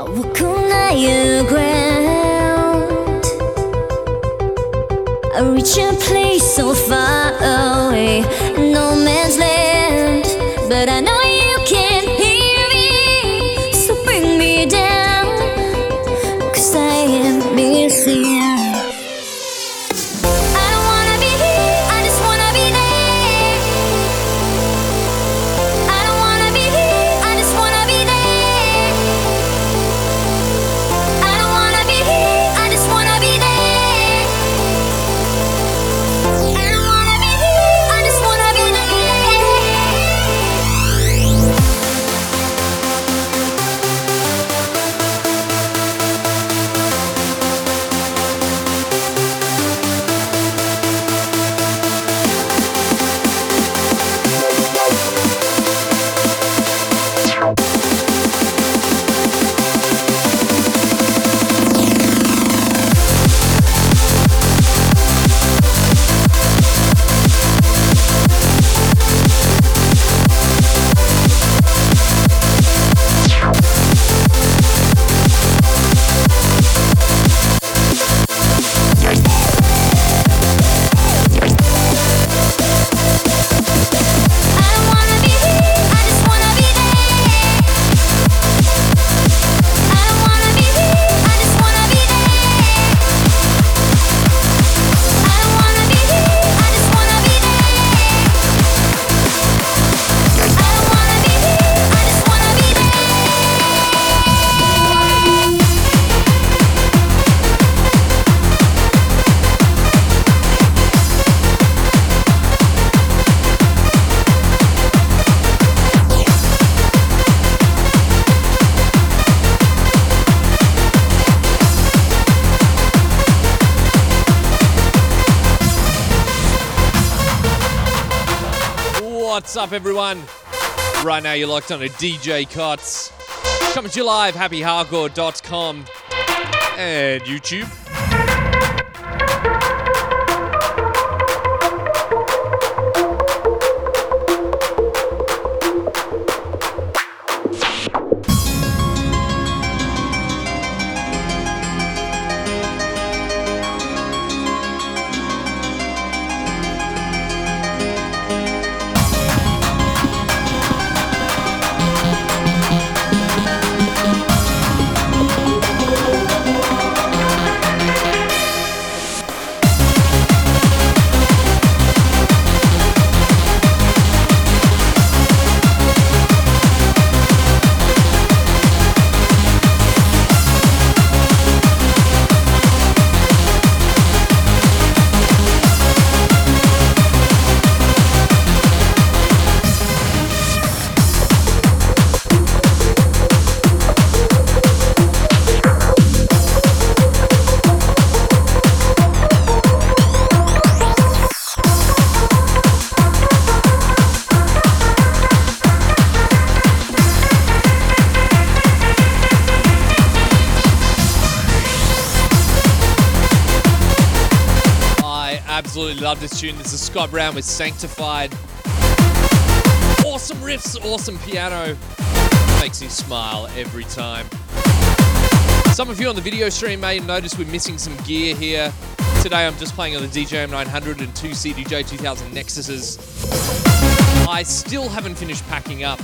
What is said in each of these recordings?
I walk on higher ground. I reach a place so far away, up, everyone? Right now, you're locked on to DJ Cuts. Coming to you live, happyhardcore.com and YouTube. Absolutely love this tune. This is Scott Brown with Sanctified. Awesome riffs, awesome piano. Makes me smile every time. Some of you on the video stream may notice we're missing some gear here. Today I'm just playing on the DJM 900 and two CDJ 2000 Nexuses. I still haven't finished packing up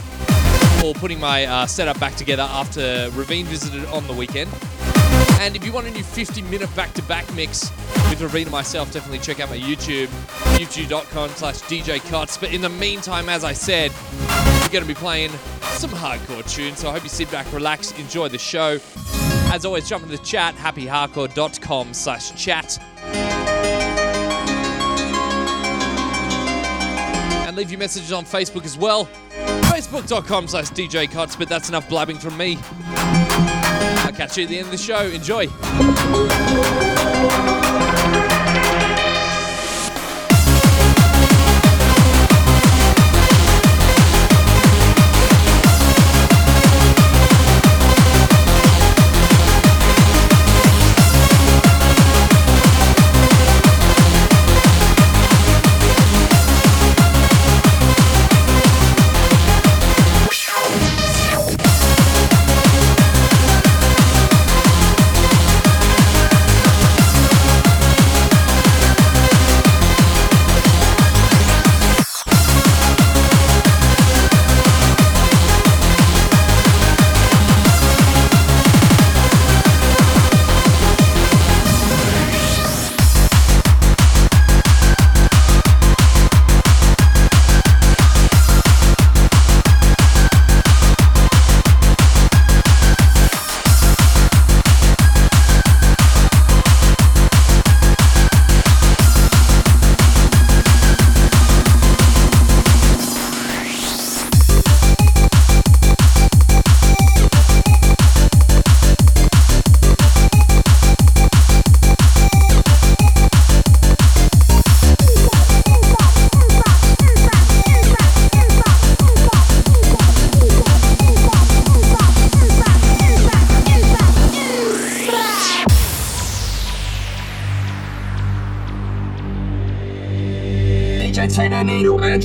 or putting my uh, setup back together after Ravine visited on the weekend. And if you want a new 50 minute back to back mix with Ravine and myself, definitely check out my YouTube, youtube.com slash DJ Cuts. But in the meantime, as I said, we're going to be playing some hardcore tunes. So I hope you sit back, relax, enjoy the show. As always, jump into the chat, happyhardcore.com slash chat. And leave your messages on Facebook as well. Facebook.com slash DJ Cuts, but that's enough blabbing from me. Catch you at the end of the show. Enjoy.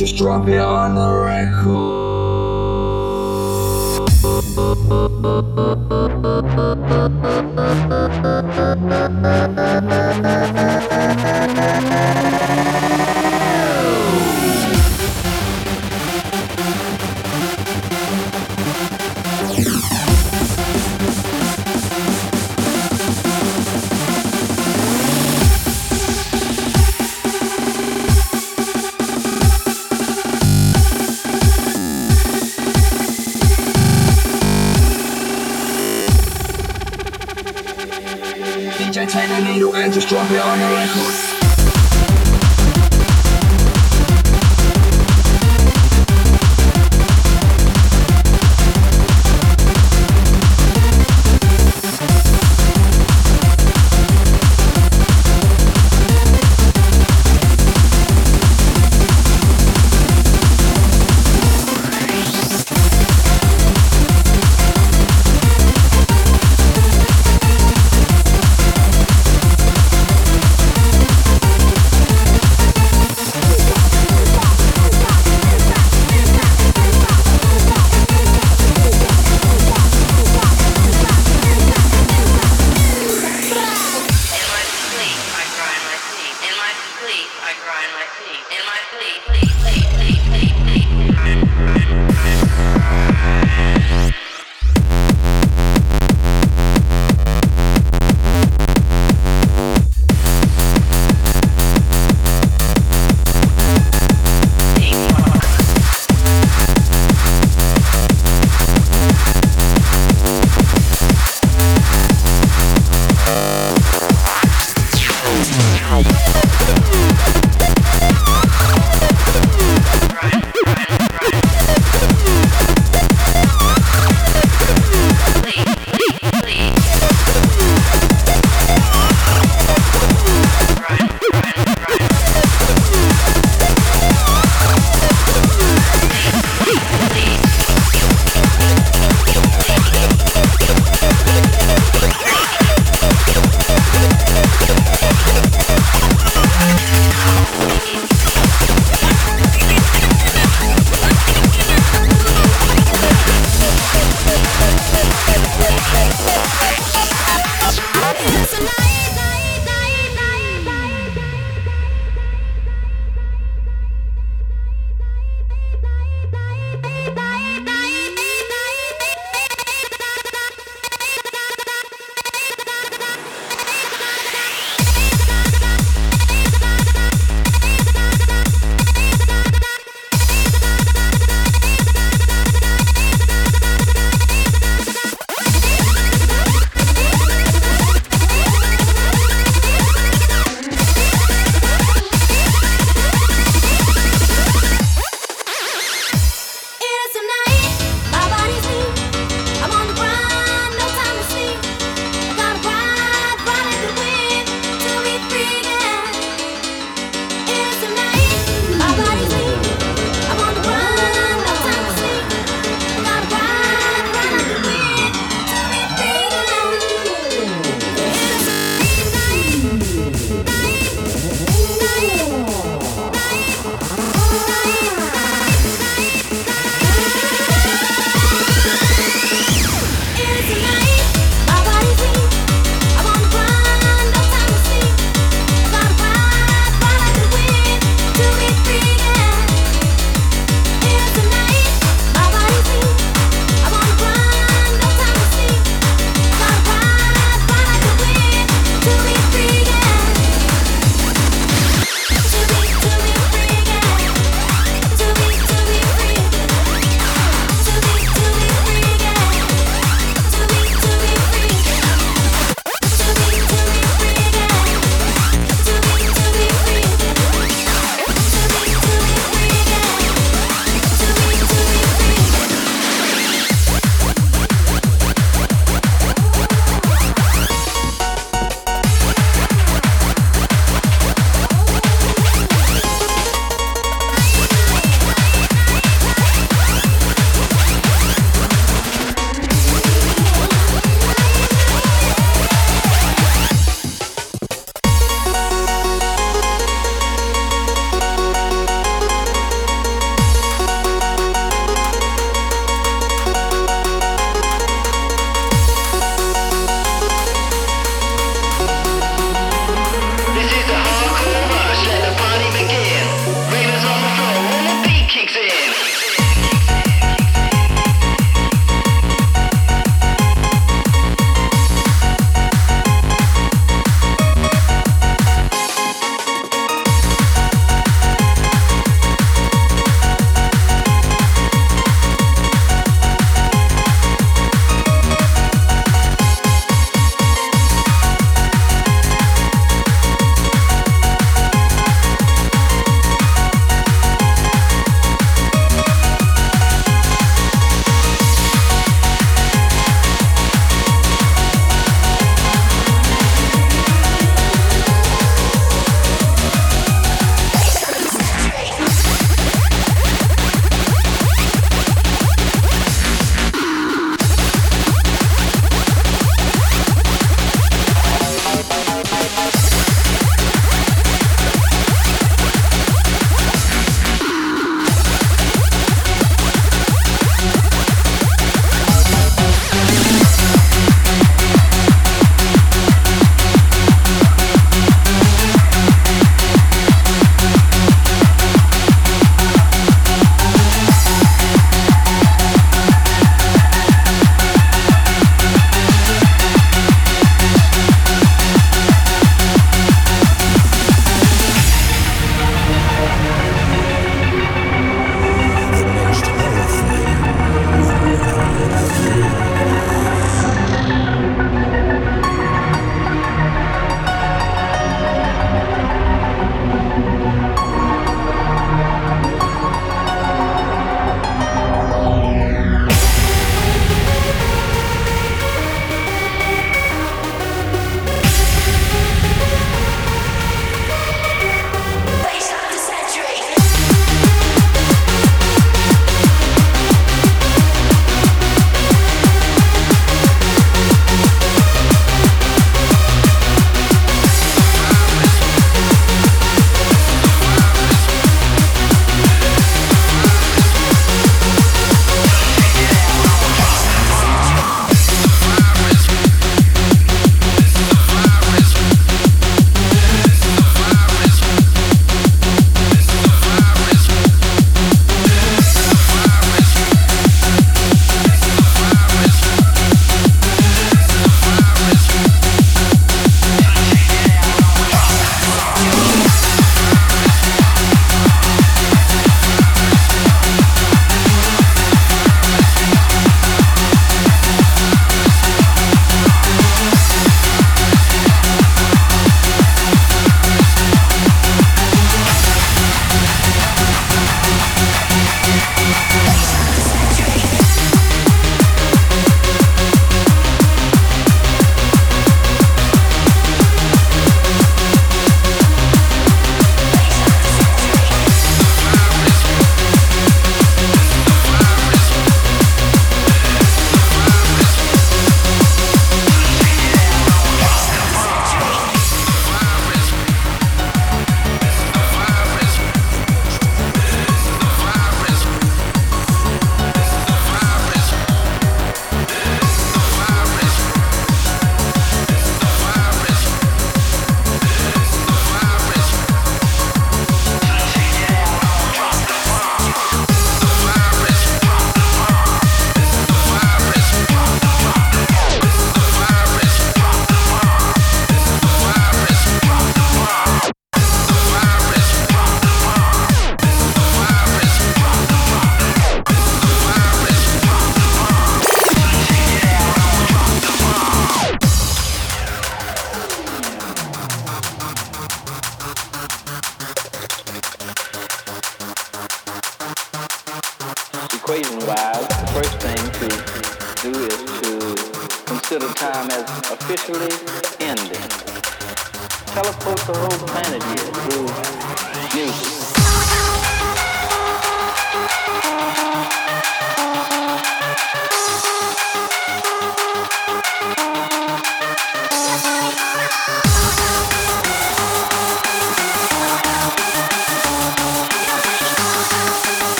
Just drop it on the record.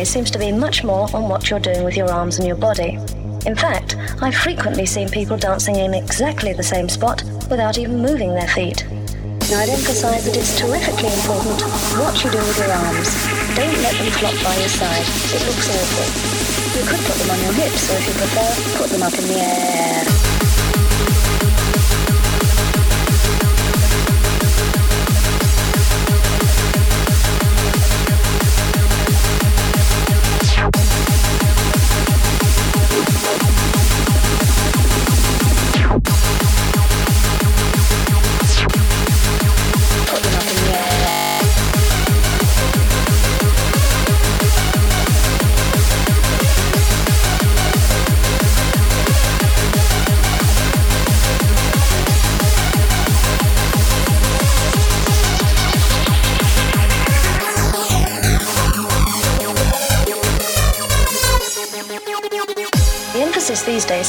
seems to be much more on what you're doing with your arms and your body. In fact, I've frequently seen people dancing in exactly the same spot without even moving their feet. Now, I'd emphasize that it's terrifically important what you do with your arms. Don't let them flop by your side. It looks awful. You could put them on your hips, or if you prefer, put them up in the air.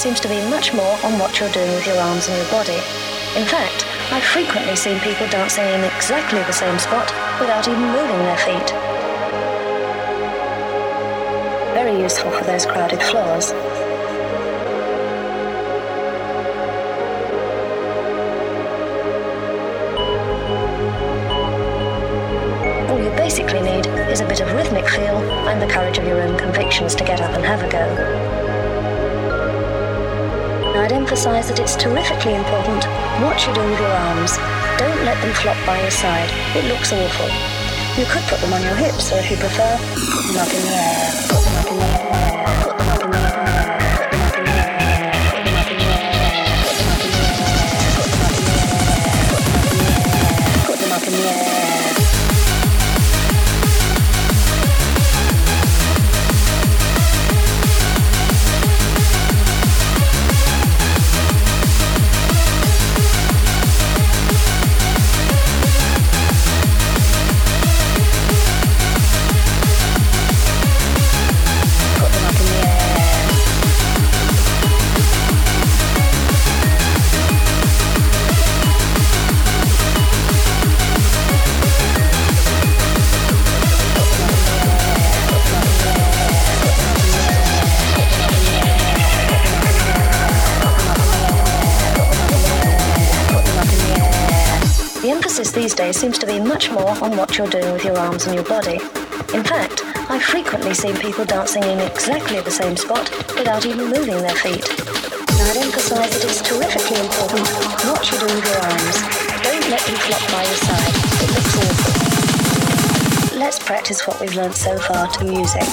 Seems to be much more on what you're doing with your arms and your body. In fact, I've frequently seen people dancing in exactly the same spot without even moving their feet. Very useful for those crowded floors. All you basically need is a bit of rhythmic feel and the courage of your own convictions to get up and have a go. Emphasize that it's terrifically important what you do with your arms. Don't let them flop by your side. It looks awful. You could put them on your hips, or if you prefer, put them up in the air. Put them up in the air. These days seems to be much more on what you're doing with your arms and your body. In fact, I've frequently seen people dancing in exactly the same spot without even moving their feet. Now, I'd emphasize that it's terrifically important what you do with your arms. Don't let them flop by your side. It looks awful. Let's practice what we've learned so far to music.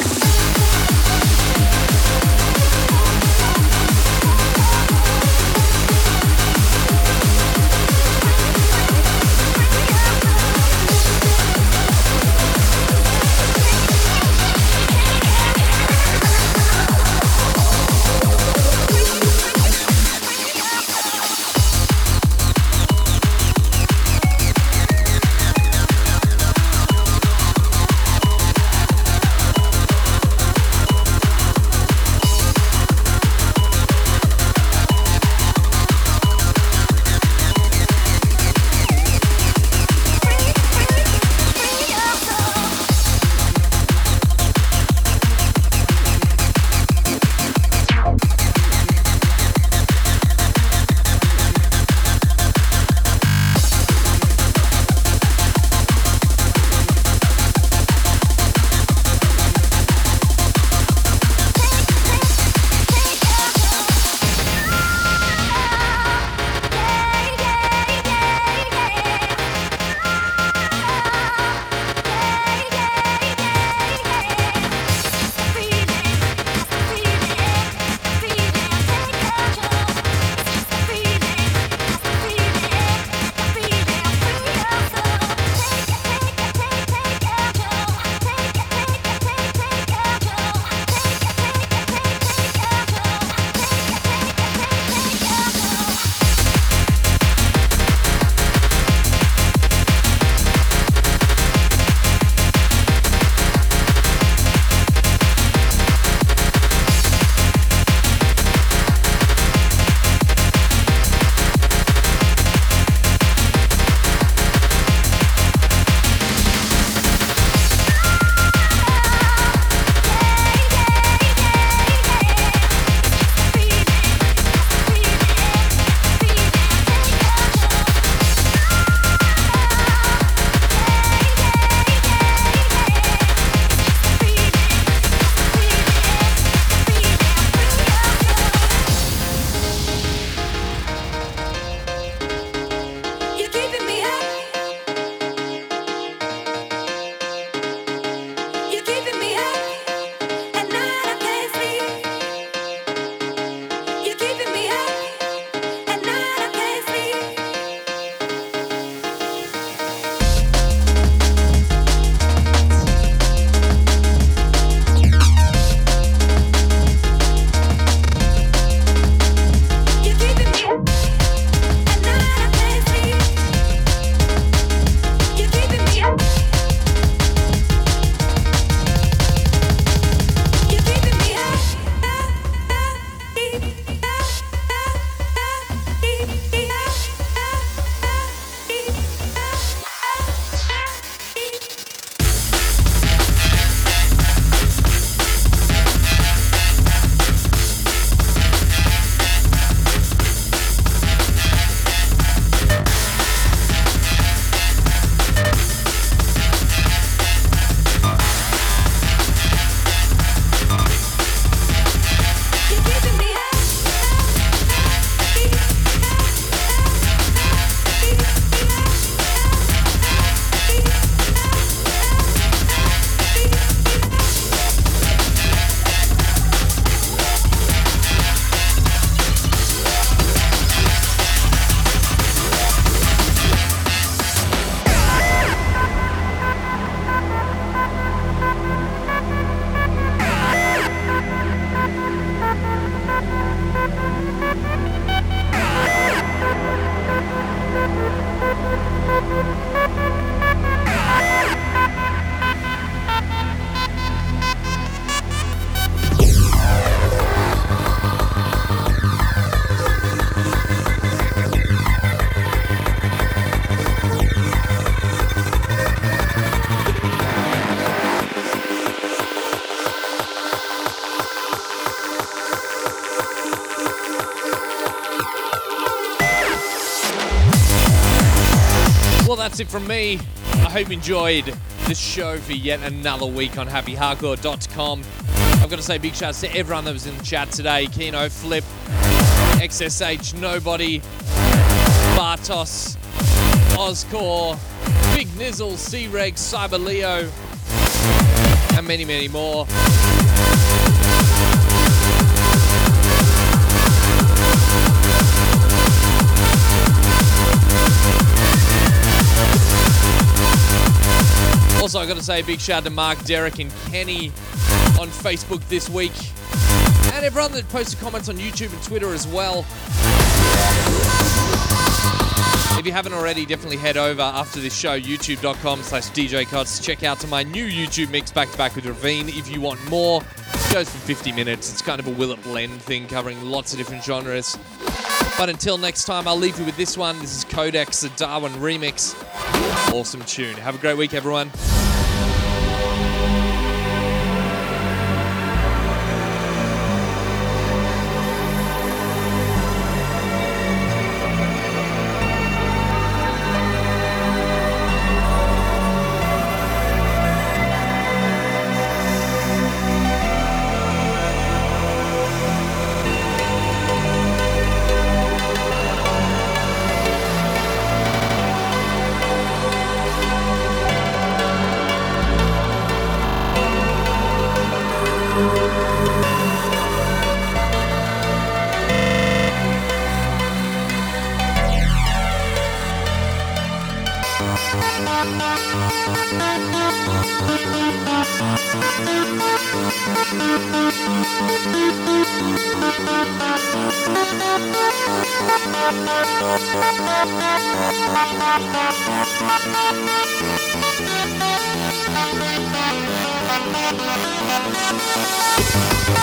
From me. I hope you enjoyed this show for yet another week on happyhardcore.com. I've got to say big shouts to everyone that was in the chat today. Kino, Flip, XSH, Nobody, Bartos, Oscore, Big Nizzle, C-Reg, Cyber Leo, and many, many more. Also, i got to say a big shout out to Mark, Derek, and Kenny on Facebook this week. And everyone that posted comments on YouTube and Twitter as well. If you haven't already, definitely head over after this show, youtube.com slash djcuts. Check out to my new YouTube mix back to back with Ravine if you want more. It goes for 50 minutes. It's kind of a will it blend thing covering lots of different genres. But until next time, I'll leave you with this one. This is Codex, the Darwin remix. Awesome tune. Have a great week, everyone.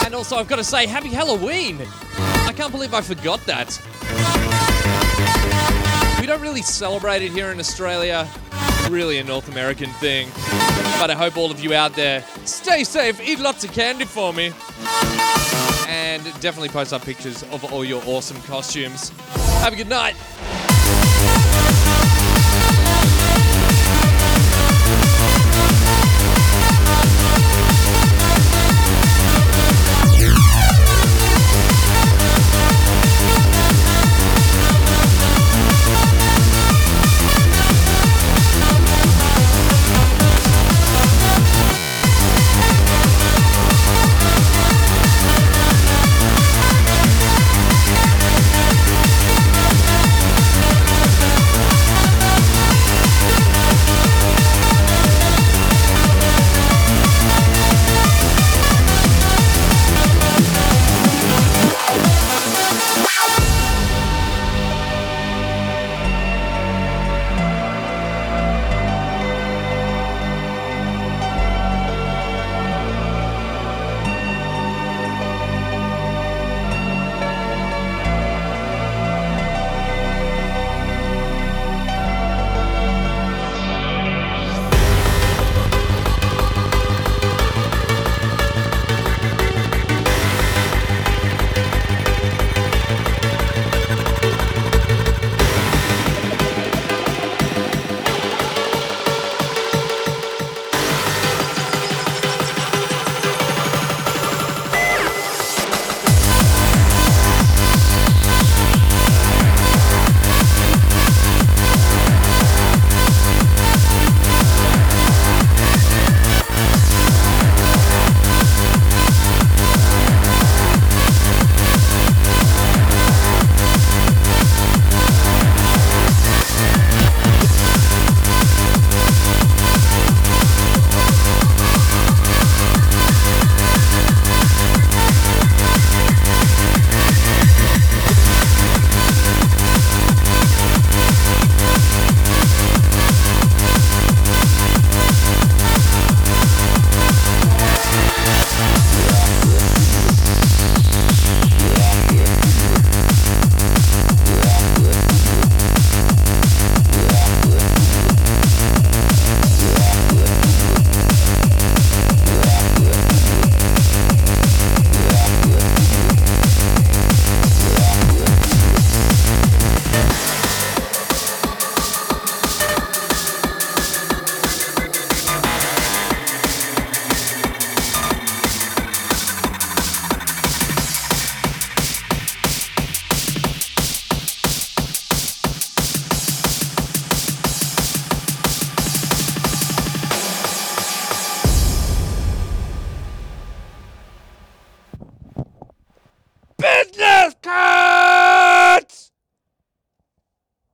And also, I've got to say, Happy Halloween! I can't believe I forgot that. We don't really celebrate it here in Australia. Really a North American thing. But I hope all of you out there stay safe, eat lots of candy for me. And definitely post up pictures of all your awesome costumes. Have a good night.